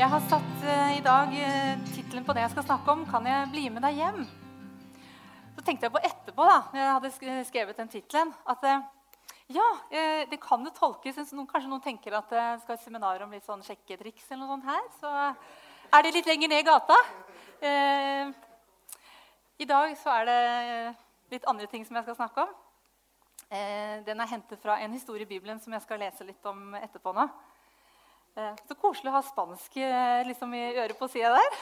Jeg har satt uh, i dag uh, tittelen på det jeg skal snakke om, 'Kan jeg bli med deg hjem?' Så tenkte jeg på etterpå, da når jeg hadde skrevet den tittelen, at uh, ja, det kan jo tolkes noen, Kanskje noen tenker at det skal et seminar om litt sånn sjekketriks eller noe sånt her. Så er det litt lenger ned i gata. I dag så er det litt andre ting som jeg skal snakke om. Den er hentet fra en historie i Bibelen som jeg skal lese litt om etterpå nå. Så koselig å ha spansk eh, liksom i øret på sida der.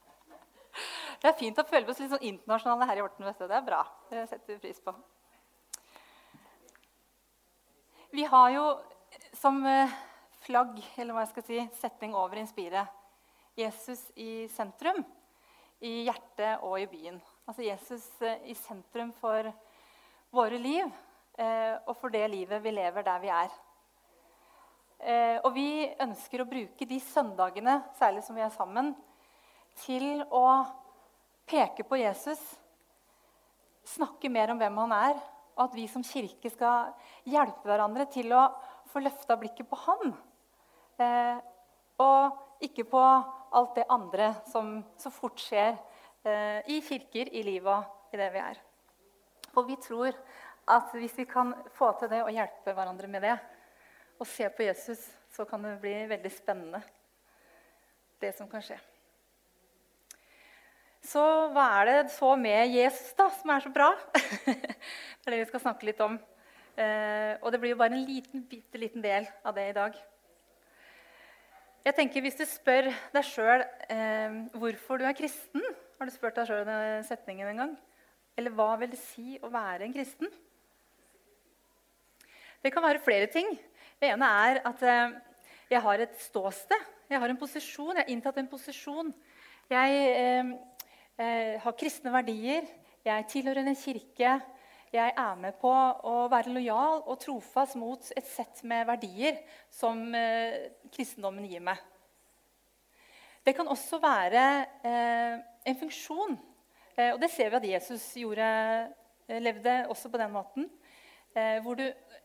det er fint å føle oss litt sånn internasjonale her i Horten. Det er bra. Det setter vi pris på. Vi har jo som eh, flagg, eller hva jeg skal si, setning over Inspire Jesus i sentrum. I hjertet og i byen. Altså Jesus eh, i sentrum for våre liv og for det livet vi lever der vi er. Eh, og vi ønsker å bruke de søndagene, særlig som vi er sammen, til å peke på Jesus, snakke mer om hvem han er, og at vi som kirke skal hjelpe hverandre til å få løfta blikket på han. Eh, og ikke på alt det andre som så fort skjer eh, i kirker, i livet, i det vi er. For vi tror at hvis vi kan få til det og hjelpe hverandre med det, og se på Jesus, så kan det bli veldig spennende, det som kan skje. Så hva er det så med Jesus da, som er så bra? det er det vi skal snakke litt om. Eh, og det blir jo bare en liten, bitte liten del av det i dag. Jeg tenker Hvis du spør deg sjøl eh, hvorfor du er kristen Har du spurt deg sjøl den setningen en gang? Eller hva vil det si å være en kristen? Det kan være flere ting. Det ene er at eh, jeg har et ståsted. Jeg har en posisjon. Jeg har inntatt en posisjon. Jeg eh, eh, har kristne verdier. Jeg tilhører en kirke. Jeg er med på å være lojal og trofast mot et sett med verdier som eh, kristendommen gir meg. Det kan også være eh, en funksjon. Eh, og det ser vi at Jesus gjorde, levde også på den måten. Hvor du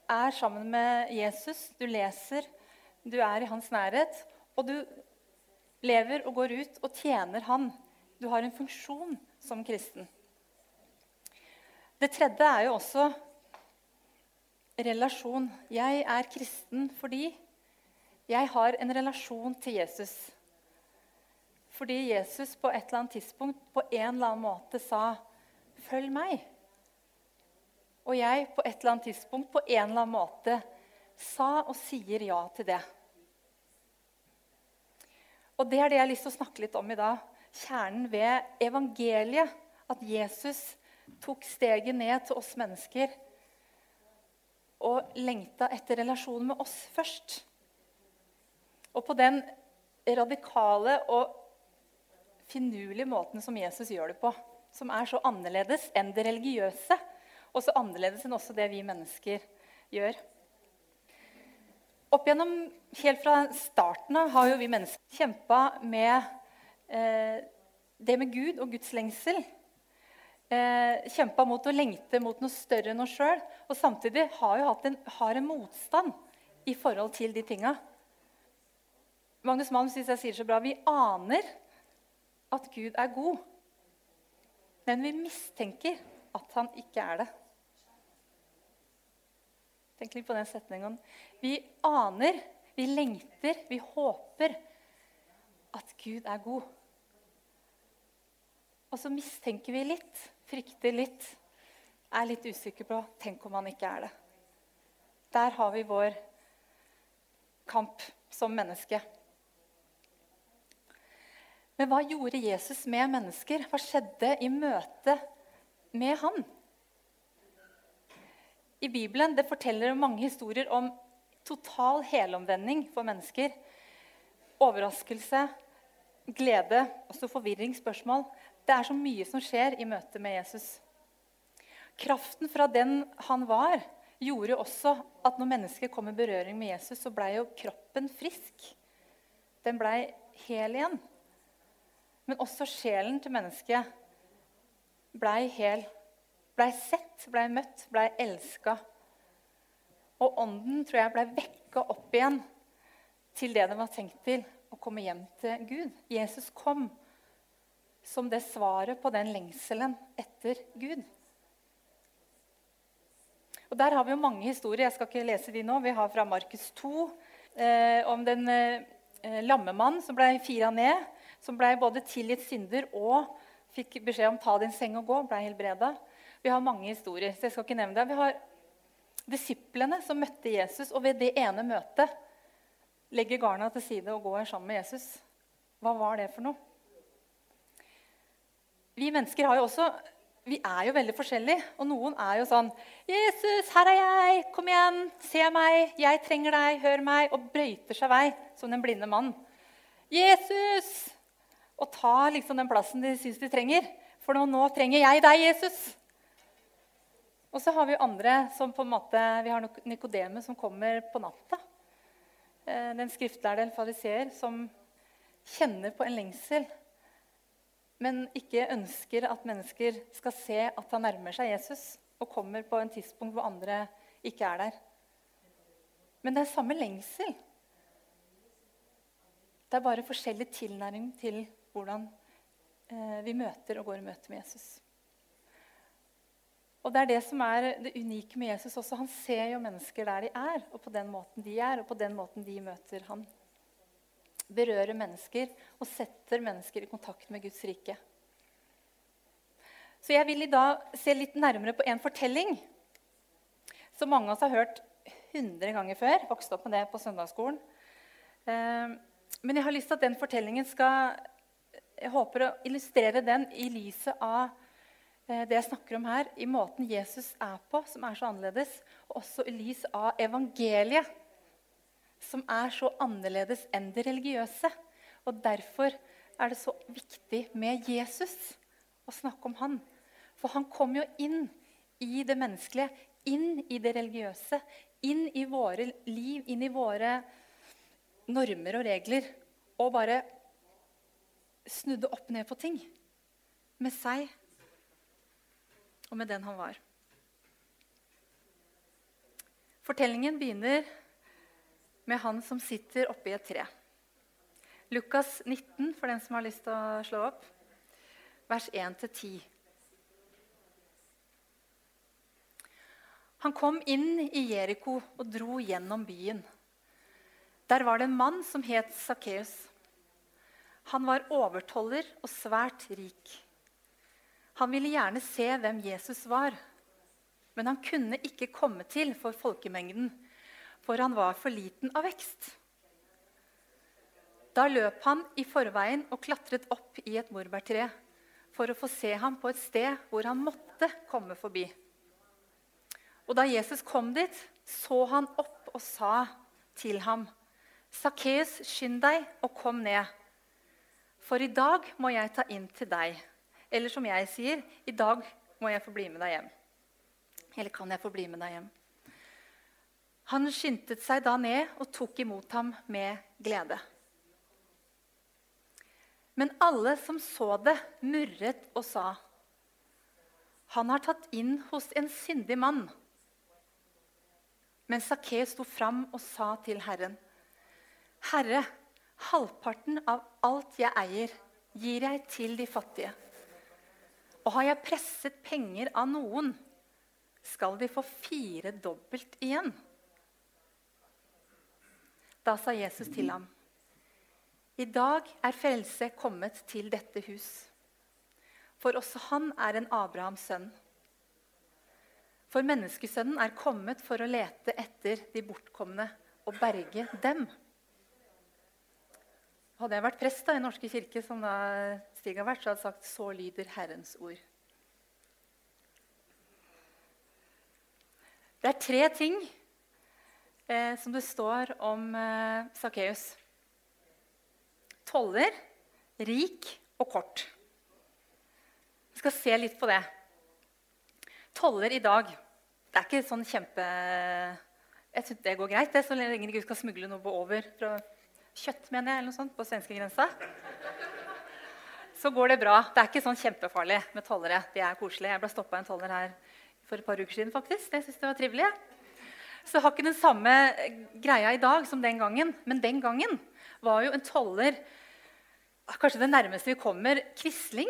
er sammen med Jesus, du leser, du er i hans nærhet. Og du lever og går ut og tjener han. Du har en funksjon som kristen. Det tredje er jo også relasjon. Jeg er kristen fordi jeg har en relasjon til Jesus. Fordi Jesus på et eller annet tidspunkt på en eller annen måte sa 'følg meg'. Og jeg på et eller annet tidspunkt på en eller annen måte sa og sier ja til det. Og det er det jeg har lyst til å snakke litt om i dag. Kjernen ved evangeliet. At Jesus tok steget ned til oss mennesker og lengta etter relasjonen med oss først. Og på den radikale og finurlige måten som Jesus gjør det på, som er så annerledes enn det religiøse, og så annerledes enn også det vi mennesker gjør. Opp gjennom, Helt fra starten av har jo vi mennesker kjempa med eh, det med Gud og Guds lengsel. Eh, kjempa mot å lengte mot noe større enn oss sjøl. Og samtidig har jo hatt en, har en motstand i forhold til de tinga. Magnus Malm syns jeg sier så bra. Vi aner at Gud er god, men vi mistenker at han ikke er det. Tenk litt på den setningen. Vi aner, vi lengter, vi håper at Gud er god. Og så mistenker vi litt, frykter litt, er litt usikker på Tenk om han ikke er det. Der har vi vår kamp som menneske. Men hva gjorde Jesus med mennesker? Hva skjedde i møte med han? I Bibelen det forteller mange historier om total helomvending for mennesker. Overraskelse, glede, også forvirring, spørsmål. Det er så mye som skjer i møte med Jesus. Kraften fra den han var, gjorde også at når mennesker kom i berøring med Jesus, så blei jo kroppen frisk. Den blei hel igjen. Men også sjelen til mennesket blei hel. Blei sett, blei møtt, blei elska. Og ånden tror jeg blei vekka opp igjen til det den var tenkt til, å komme hjem til Gud. Jesus kom som det svaret på den lengselen etter Gud. Og Der har vi jo mange historier. Jeg skal ikke lese de nå. Vi har fra Markus 2 eh, om den eh, lammemann som ble fira ned. Som ble både tilgitt synder og fikk beskjed om ta din seng og gå. Ble helbreda. Vi har mange historier. så jeg skal ikke nevne det. Vi har disiplene som møtte Jesus, og ved det ene møtet legger garna til side og går sammen med Jesus. Hva var det for noe? Vi mennesker har jo også, vi er jo veldig forskjellige. Og noen er jo sånn 'Jesus, her er jeg. Kom igjen. Se meg. Jeg trenger deg. Hør meg.' Og brøyter seg vei som den blinde mannen. 'Jesus!' Og tar liksom den plassen de syns de trenger. For nå, nå trenger jeg deg, Jesus. Og så har vi andre som på en måte, vi har Nikodemet som kommer på natta. Eh, den skriftlærde en fariseer som kjenner på en lengsel, men ikke ønsker at mennesker skal se at han nærmer seg Jesus og kommer på en tidspunkt hvor andre ikke er der. Men det er samme lengsel. Det er bare forskjellig tilnærming til hvordan eh, vi møter og går i møte med Jesus. Og Det er det som er det unike med Jesus også. Han ser jo mennesker der de er, og på den måten de er, og på den måten de møter han. Berører mennesker og setter mennesker i kontakt med Guds rike. Så jeg vil i dag se litt nærmere på en fortelling som mange av oss har hørt 100 ganger før. Vokste opp med det på søndagsskolen. Eh, men jeg har lyst til at den fortellingen skal Jeg håper å illustrere den i lyset av det jeg snakker om her, i måten Jesus er på, som er så annerledes, og også i lys av evangeliet, som er så annerledes enn det religiøse. Og Derfor er det så viktig med Jesus å snakke om han. For han kom jo inn i det menneskelige, inn i det religiøse, inn i våre liv, inn i våre normer og regler. Og bare snudde opp ned på ting med seg og med den han var. Fortellingen begynner med han som sitter oppi et tre. Lukas 19, for den som har lyst til å slå opp, vers 1-10. Han kom inn i Jeriko og dro gjennom byen. Der var det en mann som het Sakkeus. Han var overtoller og svært rik. Han ville gjerne se hvem Jesus var, men han kunne ikke komme til for folkemengden, for han var for liten av vekst. Da løp han i forveien og klatret opp i et morbærtre for å få se ham på et sted hvor han måtte komme forbi. Og Da Jesus kom dit, så han opp og sa til ham, 'Sakkeus, skynd deg og kom ned, for i dag må jeg ta inn til deg.' Eller som jeg sier, i dag må jeg få bli med deg hjem. Eller kan jeg få bli med deg hjem? Han skyndte seg da ned og tok imot ham med glede. Men alle som så det, murret og sa, 'Han har tatt inn hos en syndig mann.' Men Sakkeus sto fram og sa til Herren, 'Herre, halvparten av alt jeg eier, gir jeg til de fattige.' Og har jeg presset penger av noen, skal de få fire dobbelt igjen. Da sa Jesus til ham, I dag er frelse kommet til dette hus. For også han er en Abrahams sønn. For menneskesønnen er kommet for å lete etter de bortkomne og berge dem. Hadde jeg vært prest da, i Norske kirke, som da Stig har vært, så hadde jeg sagt 'Så lyder Herrens ord'. Det er tre ting eh, som det står om eh, Sakkeus. Toller, rik og kort. Vi skal se litt på det. Toller i dag Det er ikke sånn kjempe Jeg syns det går greit, det, så lenge du ikke skal smugle noe over fra kjøtt mener jeg, eller noe sånt, på svenskegrensa, så går det bra. Det er ikke sånn kjempefarlig med tollere. De er koselige. Jeg ble stoppa en toller her for et par uker siden. faktisk. Jeg synes det var trivelig. så har ikke den samme greia i dag som den gangen. Men den gangen var jo en toller kanskje det nærmeste vi kommer quisling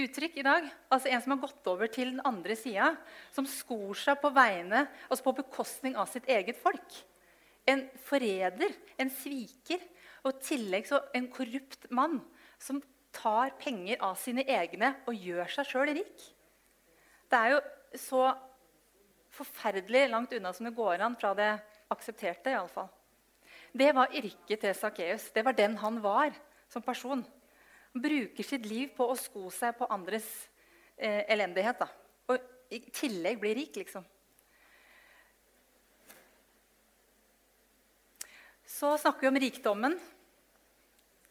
uttrykk i dag. Altså En som har gått over til den andre sida, som skor seg på vegne, altså på bekostning av sitt eget folk. En forræder, en sviker, og i tillegg så en korrupt mann som tar penger av sine egne og gjør seg sjøl rik. Det er jo så forferdelig langt unna som det går an fra det aksepterte. I alle fall. Det var yrket til Sakkeus. Det var den han var som person. Han bruker sitt liv på å sko seg på andres eh, elendighet. Da. Og i tillegg bli rik, liksom. Så snakker vi om rikdommen.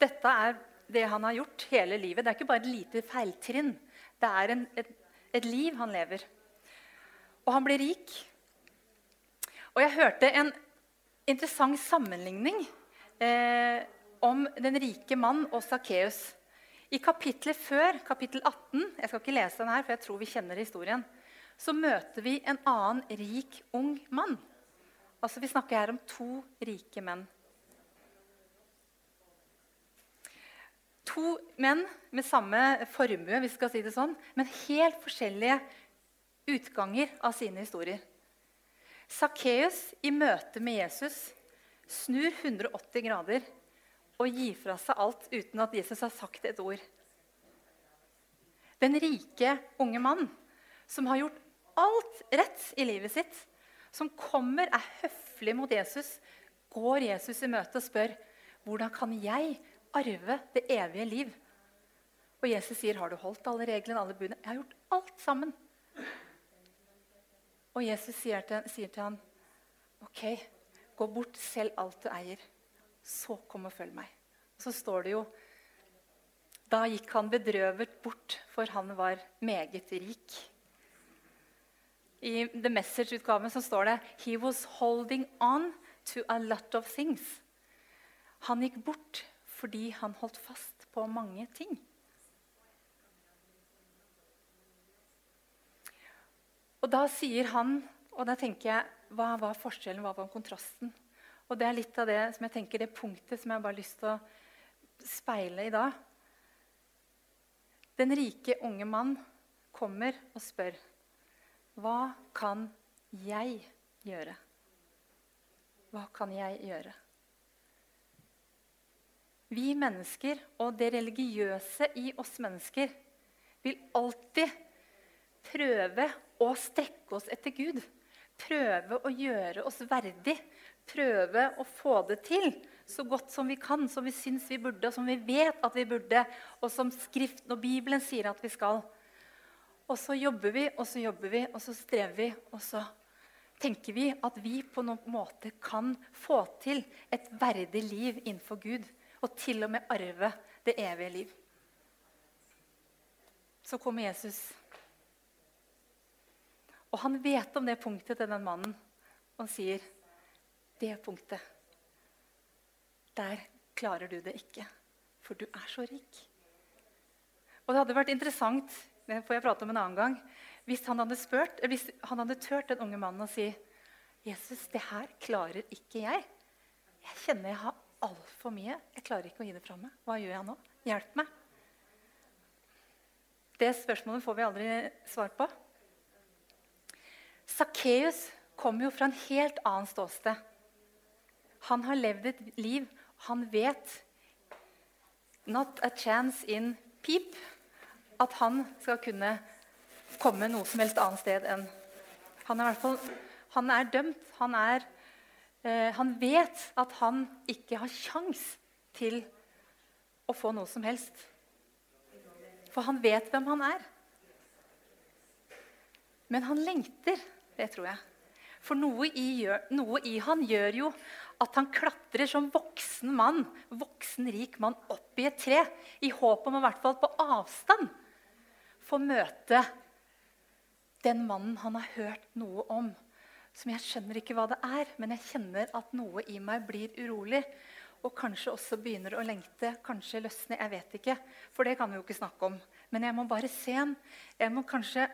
Dette er det han har gjort hele livet. Det er ikke bare et lite feiltrinn. Det er en, et, et liv han lever. Og han blir rik. Og jeg hørte en interessant sammenligning eh, om den rike mann og Sakkeus. I kapittelet før, kapittel 18, jeg skal ikke lese den her, for jeg tror vi kjenner historien, så møter vi en annen rik, ung mann. Altså, Vi snakker her om to rike menn. To menn med samme formue, hvis vi skal si det sånn, men helt forskjellige utganger av sine historier. Sakkeus i møte med Jesus snur 180 grader og gir fra seg alt uten at Jesus har sagt et ord. Den rike unge mann som har gjort alt rett i livet sitt, som kommer, er høflig mot Jesus, går Jesus i møte og spør hvordan kan jeg arve det evige liv. Og Jesus sier, 'Har du holdt alle reglene, alle budene?' 'Jeg har gjort alt sammen.' Og Jesus sier til, sier til han, 'OK, gå bort, selg alt du eier. Så kom og følg meg.' så står det jo Da gikk han bedrøvet bort, for han var meget rik. I The Message-utgaven så står det 'He was holding on to a lot of things'. Han gikk bort fordi han holdt fast på mange ting. Og da sier han, og da tenker jeg Hva var forskjellen, hva var kontrasten? Og det er litt av det som jeg tenker, det punktet som jeg bare har lyst til å speile i dag. Den rike unge mann kommer og spør Hva kan jeg gjøre? Hva kan jeg gjøre? Vi mennesker og det religiøse i oss mennesker vil alltid prøve å strekke oss etter Gud. Prøve å gjøre oss verdig. Prøve å få det til så godt som vi kan, som vi syns vi burde, og som vi vet at vi burde, og som Skriften og Bibelen sier at vi skal. Og så jobber vi, og så jobber vi, og så strever vi, og så tenker vi at vi på noen måte kan få til et verdig liv innenfor Gud og til og med arve det evige liv. Så kommer Jesus. Og han vet om det punktet til den mannen. Og han sier, 'Det punktet, der klarer du det ikke, for du er så rik.' Og Det hadde vært interessant det får jeg prate om en annen gang, hvis han hadde, spurt, hvis han hadde tørt den unge mannen å si, 'Jesus, det her klarer ikke jeg.' Jeg kjenner jeg har altfor mye. Jeg klarer ikke å gi det fra meg. Hva gjør jeg nå? Hjelp meg. Det spørsmålet får vi aldri svar på. Sakkeus kommer jo fra en helt annen ståsted. Han har levd et liv han vet Not a chance in peep. At han skal kunne komme noe som helst annet sted enn Han er, han er dømt. Han er han vet at han ikke har kjangs til å få noe som helst. For han vet hvem han er. Men han lengter, det tror jeg. For noe i, noe i, han gjør jo at han klatrer som voksen mann, voksen rik mann opp i et tre i håp om, i hvert fall på avstand, få møte den mannen han har hørt noe om som jeg skjønner ikke hva det er, men jeg kjenner at noe i meg blir urolig. Og kanskje også begynner å lengte, kanskje løsne. Jeg vet ikke. For det kan vi jo ikke snakke om. Men jeg må bare se ham. Jeg må kanskje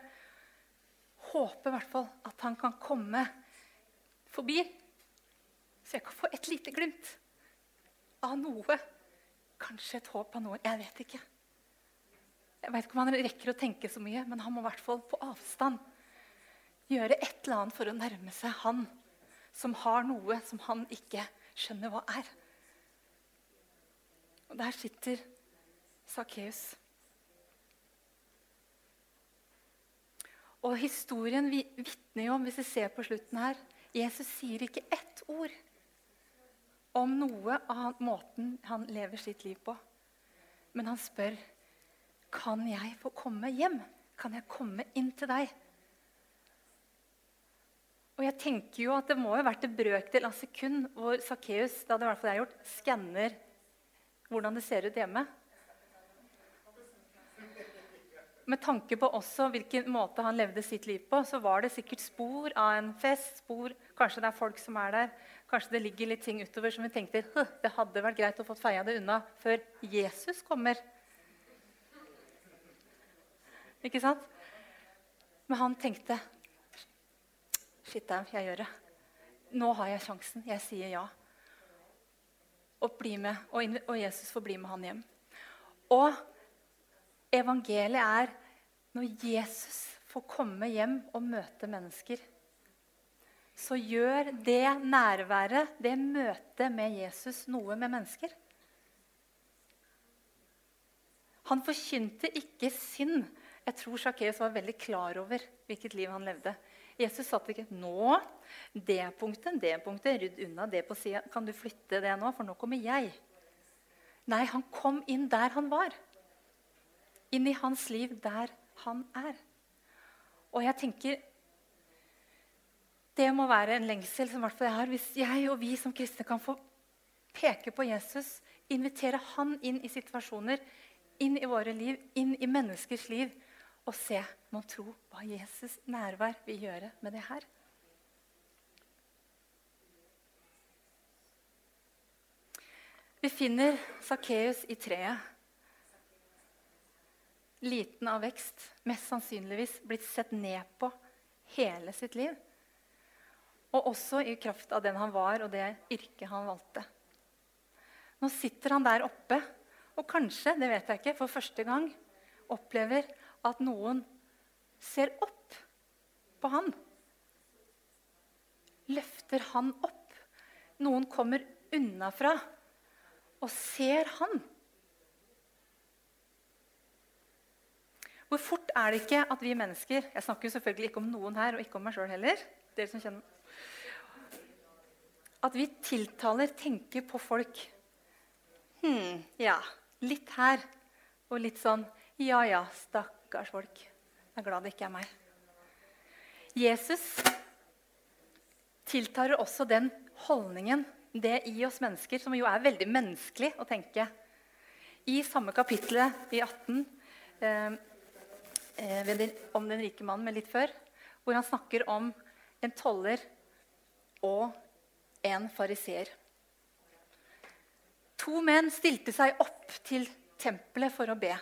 håpe i hvert fall at han kan komme forbi, så jeg kan få et lite glimt av noe. Kanskje et håp av noe. Jeg vet ikke. Jeg vet ikke om han rekker å tenke så mye, men han må i hvert fall på avstand gjøre et eller annet for å nærme seg han som har noe som han ikke skjønner hva er. Og der sitter Sakkeus. Og historien vitner jo om, hvis vi ser på slutten her Jesus sier ikke ett ord om noe av måten han lever sitt liv på. Men han spør kan jeg få komme hjem. Kan jeg komme inn til deg? Og jeg tenker jo at Det må ha vært en brøkdel av sekund hvor Sakkeus det hadde i hvert fall jeg gjort, skanner hvordan det ser ut hjemme. Med tanke på også hvilken måte han levde sitt liv på, så var det sikkert spor av en fest. spor, Kanskje det er folk som er der. Kanskje det ligger litt ting utover som vi tenkte det hadde vært greit å få feia det unna før Jesus kommer. Ikke sant? Men han tenkte Shit, jeg gjør det. Nå har jeg sjansen. Jeg sier ja. Og, bli med, og Jesus får bli med han hjem. Og evangeliet er når Jesus får komme hjem og møte mennesker. Så gjør det nærværet, det møtet med Jesus, noe med mennesker. Han forkynte ikke synd jeg tror Sakkeus var veldig klar over hvilket liv han levde. Jesus satt ikke nå, det punktet, det punktet, rydd unna det på sida. Kan du flytte det nå, for nå kommer jeg? Nei, han kom inn der han var. Inn i hans liv der han er. Og jeg tenker Det må være en lengsel som jeg har. Hvis jeg og vi som kristne kan få peke på Jesus, invitere han inn i situasjoner, inn i våre liv, inn i menneskers liv og se, mon tro hva Jesus' nærvær vil gjøre med det her. Vi finner Sakkeus i treet. Liten av vekst, mest sannsynligvis blitt sett ned på hele sitt liv. Og også i kraft av den han var, og det yrket han valgte. Nå sitter han der oppe, og kanskje, det vet jeg ikke, for første gang opplever at noen ser opp på han. Løfter han opp. Noen kommer unnafra og ser han. Hvor fort er det ikke at vi mennesker Jeg snakker jo selvfølgelig ikke om noen her, og ikke om meg sjøl heller. dere som kjenner At vi tiltaler, tenker på folk. Hm, ja, litt her og litt sånn Ja ja, stakk Stakkars folk. Jeg er glad det ikke er meg. Jesus tiltar også den holdningen, det i oss mennesker, som jo er veldig menneskelig å tenke. I samme kapittel i 18 eh, den, om den rike mannen, men litt før, hvor han snakker om en toller og en fariseer. To menn stilte seg opp til tempelet for å be.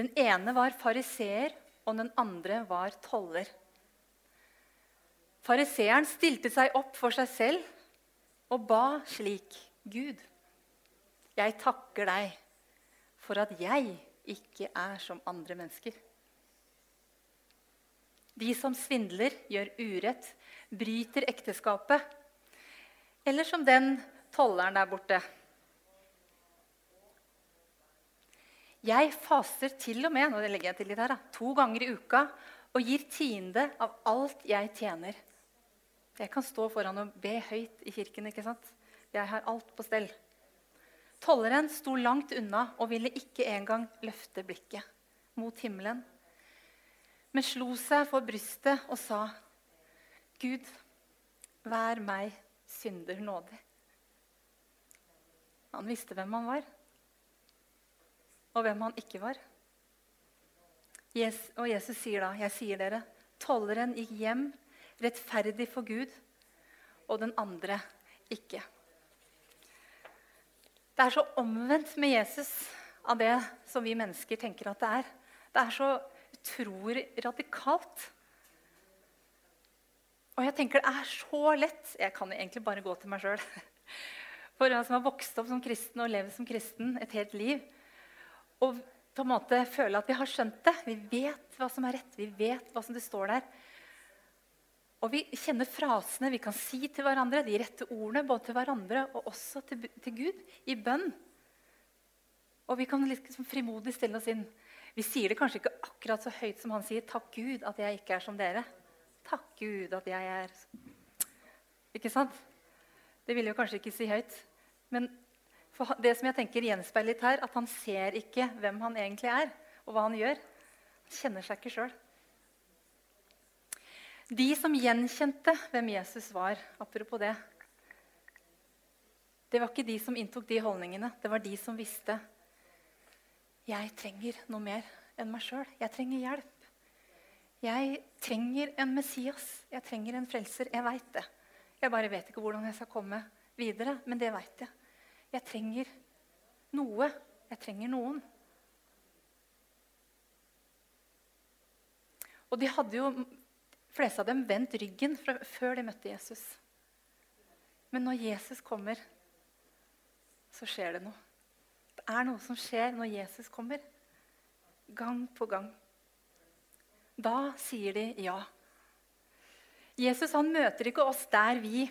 Den ene var fariseer, og den andre var toller. Fariseeren stilte seg opp for seg selv og ba slik.: Gud, jeg takker deg for at jeg ikke er som andre mennesker. De som svindler, gjør urett, bryter ekteskapet. Eller som den tolleren der borte Jeg faser til og med nå legger jeg til litt her, to ganger i uka og gir tiende av alt jeg tjener. Jeg kan stå foran og be høyt i kirken. ikke sant? Jeg har alt på stell. Tolleren sto langt unna og ville ikke engang løfte blikket mot himmelen, men slo seg for brystet og sa, 'Gud, vær meg synder nådig.' Han visste hvem han var og hvem han ikke var. og Jesus sier da, 'Jeg sier dere, tolleren gikk hjem rettferdig for Gud, og den andre ikke.' Det er så omvendt med Jesus av det som vi mennesker tenker at det er. Det er så utrolig radikalt. Og jeg tenker det er så lett Jeg kan egentlig bare gå til meg sjøl. For en som har vokst opp som kristen og levd som kristen et helt liv. Og på en måte føle at vi har skjønt det. Vi vet hva som er rett. Vi vet hva som det står der. Og vi kjenner frasene vi kan si til hverandre, de rette ordene både til hverandre og også til, til Gud i bønn. Og vi kan liksom frimodig stille oss inn. Vi sier det kanskje ikke akkurat så høyt som han sier. 'Takk Gud at jeg ikke er som dere'. Takk Gud at jeg er Ikke sant? Det vil jo kanskje ikke si høyt. Men det som jeg tenker gjenspeiler litt her, at han ser ikke hvem han egentlig er, og hva han gjør. Han kjenner seg ikke sjøl. De som gjenkjente hvem Jesus var, apropos det Det var ikke de som inntok de holdningene. Det var de som visste jeg trenger noe mer enn meg sjøl. Jeg trenger hjelp. Jeg trenger en Messias. Jeg trenger en frelser. Jeg veit det. Jeg bare vet ikke hvordan jeg skal komme videre, men det veit jeg. Jeg trenger noe. Jeg trenger noen. Og de hadde jo fleste av dem vendt ryggen fra, før de møtte Jesus. Men når Jesus kommer, så skjer det noe. Det er noe som skjer når Jesus kommer. Gang på gang. Da sier de ja. Jesus han møter ikke oss der vi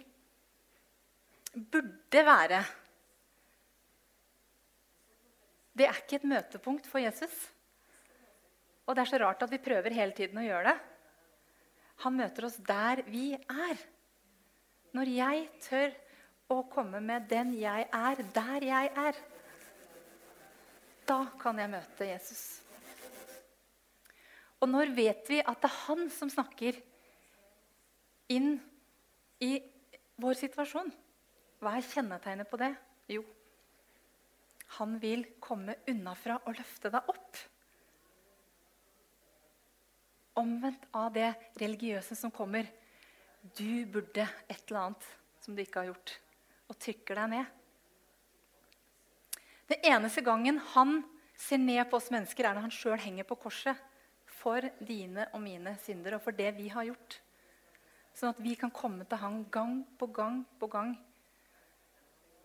burde være. Det er ikke et møtepunkt for Jesus. Og det er så rart at vi prøver hele tiden å gjøre det. Han møter oss der vi er. Når jeg tør å komme med den jeg er, der jeg er, da kan jeg møte Jesus. Og når vet vi at det er han som snakker inn i vår situasjon? Hva er kjennetegnet på det? Jo, han vil komme unnafra og løfte deg opp omvendt av det religiøse som kommer. Du burde et eller annet som du ikke har gjort, og trykker deg ned. Den eneste gangen han ser ned på oss mennesker, er når han sjøl henger på korset for dine og mine synder og for det vi har gjort. Sånn at vi kan komme til han gang på gang på gang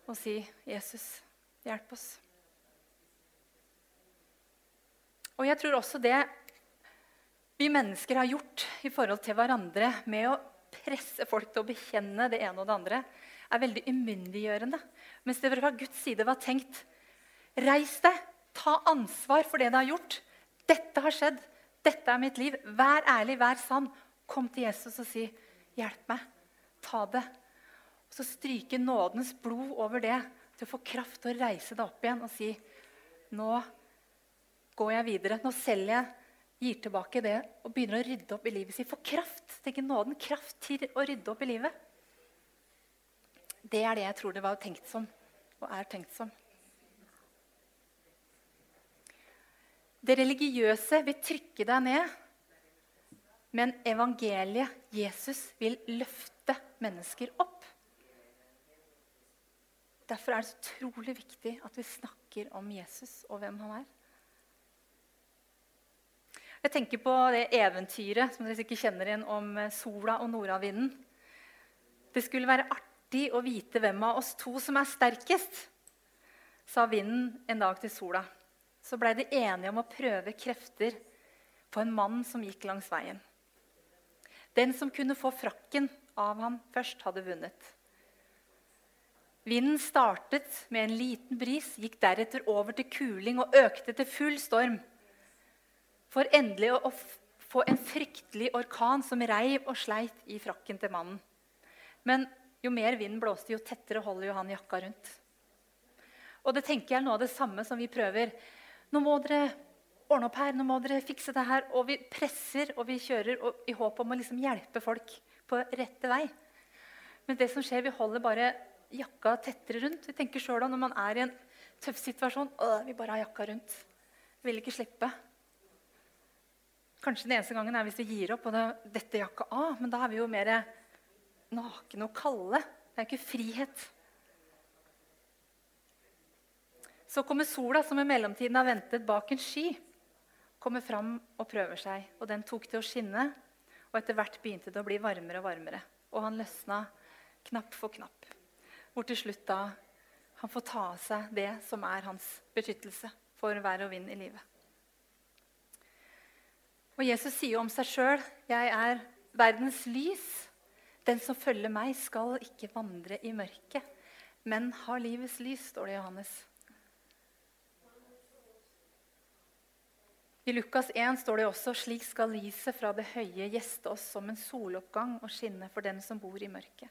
og si, 'Jesus, hjelp oss'. Og jeg tror også det vi mennesker har gjort i forhold til hverandre med å presse folk til å bekjenne det ene og det andre, er veldig umyndiggjørende. Mens det fra Guds side var tenkt Reis deg, ta ansvar for det du har gjort. Dette har skjedd. Dette er mitt liv. Vær ærlig, vær sann. Kom til Jesus og si, 'Hjelp meg. Ta det.' Og så stryke nådens blod over det til å få kraft til å reise deg opp igjen og si, 'Nå går jeg videre. Nå selger jeg gir tilbake det og begynner å rydde opp i livet sitt. Få kraft Tenk nåden, kraft til å rydde opp i livet. Det er det jeg tror det var tenkt som, og er tenkt som. Det religiøse vil trykke deg ned, men evangeliet, Jesus, vil løfte mennesker opp. Derfor er det så utrolig viktig at vi snakker om Jesus og hvem han er. Jeg tenker på det eventyret som dere sikkert kjenner igjen om eh, sola og nordavinden. Det skulle være artig å vite hvem av oss to som er sterkest, sa vinden en dag til sola. Så blei de enige om å prøve krefter på en mann som gikk langs veien. Den som kunne få frakken av ham først, hadde vunnet. Vinden startet med en liten bris, gikk deretter over til kuling og økte til full storm for endelig å få en fryktelig orkan som reiv og sleit i frakken til mannen. Men jo mer vinden blåste, jo tettere holder jo han jakka rundt. Og det tenker jeg er noe av det samme som vi prøver. Nå må dere ordne opp her, nå må dere fikse det her. Og vi presser og vi kjører og, i håp om å liksom hjelpe folk på rette vei. Men det som skjer, vi holder bare jakka tettere rundt. Vi tenker om Når man er i en tøff situasjon vi bare har jakka rundt. Vi vil ikke slippe. Kanskje den eneste gangen er hvis vi gir opp og det, dette jakka av. Men da er vi jo mer nakne og kalde. Det er ikke frihet. Så kommer sola, som i mellomtiden har ventet bak en sky. Kommer fram og prøver seg. Og den tok til å skinne. Og etter hvert begynte det å bli varmere og varmere. og han løsna knapp for knapp. Hvor til slutt da han får ta av seg det som er hans beskyttelse for vær og vind i livet. Og Jesus sier om seg sjøl, 'Jeg er verdens lys'. Den som følger meg, skal ikke vandre i mørket, men har livets lys, står det i Johannes. I Lukas 1 står det også slik skal lyset fra det høye gjeste oss som en soloppgang og skinne for den som bor i mørket.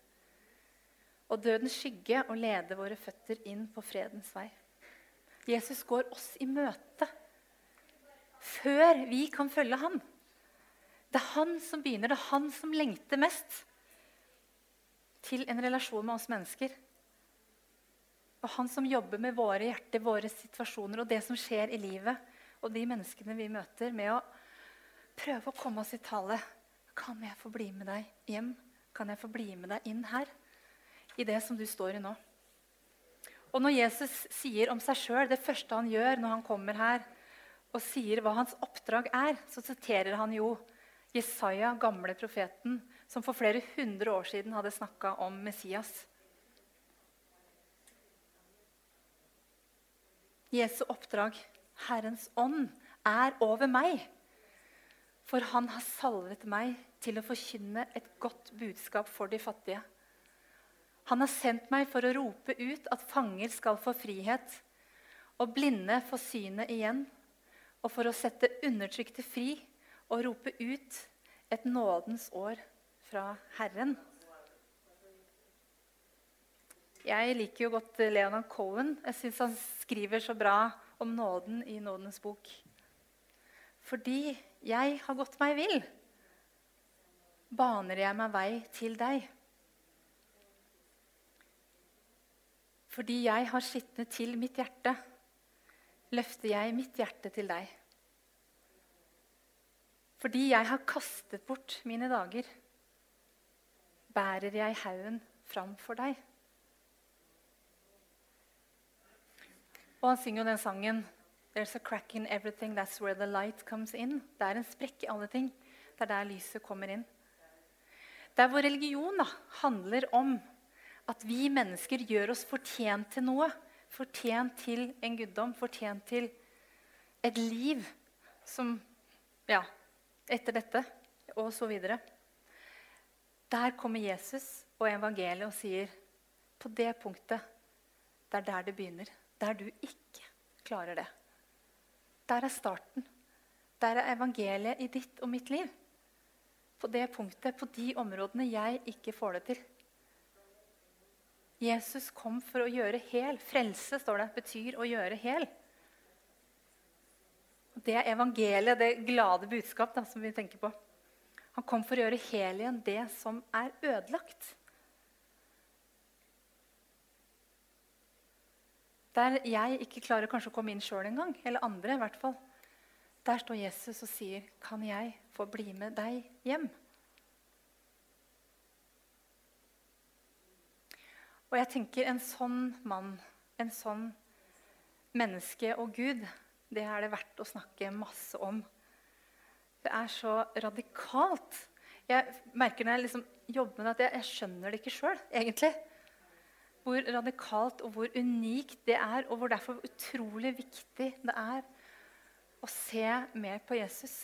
Og dødens skygge og lede våre føtter inn på fredens vei. Jesus går oss i møte før vi kan følge ham. Det er han som begynner, det er han som lengter mest til en relasjon med oss mennesker. Og han som jobber med våre hjerter, våre situasjoner og det som skjer i livet og de menneskene vi møter, med å prøve å komme oss i tale. Kan jeg få bli med deg hjem? Kan jeg få bli med deg inn her? I det som du står i nå. Og når Jesus sier om seg sjøl, det første han gjør når han kommer her, og sier hva hans oppdrag er, så siterer han jo Jesaja, gamle profeten, som for flere hundre år siden hadde snakka om Messias. Jesu oppdrag Herrens ånd er over meg. For han har salvet meg til å forkynne et godt budskap for de fattige. Han har sendt meg for å rope ut at fanger skal få frihet, og blinde få synet igjen, og for å sette undertrykte fri og rope ut et nådens år fra Herren. Jeg liker jo godt Leonard Cohen. Jeg syns han skriver så bra om nåden i Nådens bok. Fordi jeg har gått meg vill, baner jeg meg vei til deg. Fordi jeg har skitnet til mitt hjerte, løfter jeg mitt hjerte til deg. Fordi jeg har kastet bort mine dager, bærer jeg haugen fram for deg. Og han synger jo den sangen There's a crack in everything, that's where the light comes in. Det er en sprekk i alle ting. Det er der lyset kommer inn. Der hvor religion da, handler om at vi mennesker gjør oss fortjent til noe. Fortjent til en guddom, fortjent til et liv som Ja, etter dette, og så videre. Der kommer Jesus og evangeliet og sier på det punktet Det er der det begynner der du ikke klarer det. Der er starten. Der er evangeliet i ditt og mitt liv. På det punktet, på de områdene jeg ikke får det til. Jesus kom for å gjøre hel. Frelse står det, betyr å gjøre hel. Det er evangeliet, det glade budskap da, som vi tenker på. Han kom for å gjøre hel igjen det som er ødelagt. Der jeg ikke klarer kanskje å komme inn sjøl engang, eller andre i hvert fall. Der står Jesus og sier, 'Kan jeg få bli med deg hjem?' Og jeg tenker en sånn mann, en sånn menneske og Gud, det er det verdt å snakke masse om. Det er så radikalt. Jeg merker når jeg liksom jobber med det, at jeg, jeg skjønner det ikke sjøl, egentlig hvor radikalt og hvor unikt det er, og hvor derfor utrolig viktig det er å se mer på Jesus.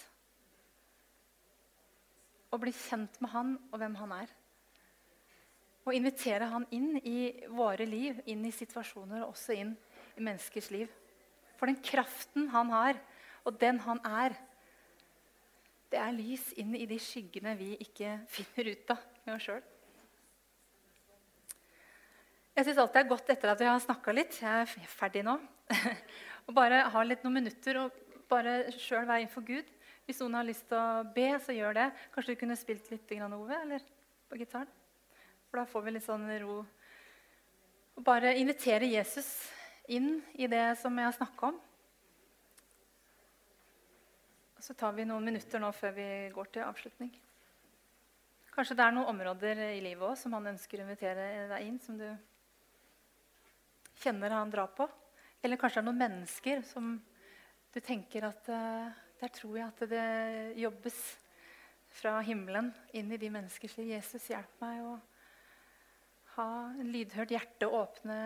Å bli kjent med han og hvem han er. Og invitere han inn i våre liv, inn i situasjoner og også inn i menneskers liv. For den kraften han har, og den han er, det er lys inn i de skyggene vi ikke finner ut av med oss sjøl. Jeg syns alltid det er godt etter at vi har snakka litt. Jeg er ferdig nå. og bare ha litt noen minutter og bare sjøl være innenfor Gud. Hvis noen har lyst til å be, så gjør det. Kanskje du kunne spilt litt Ove eller på gitaren? For da får vi litt sånn ro. Og bare invitere Jesus inn i det som jeg har snakka om. Og så tar vi noen minutter nå før vi går til avslutning. Kanskje det er noen områder i livet også, som han ønsker å invitere deg inn. som du kjenner han drar på. Eller kanskje det er noen mennesker som du tenker at uh, Der tror jeg at det jobbes fra himmelen inn i de mennesker. liv. Jesus, hjelp meg å ha en lydhørt hjerte, åpne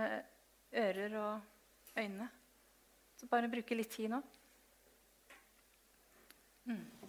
ører og øyne. Så bare bruke litt tid nå. Mm.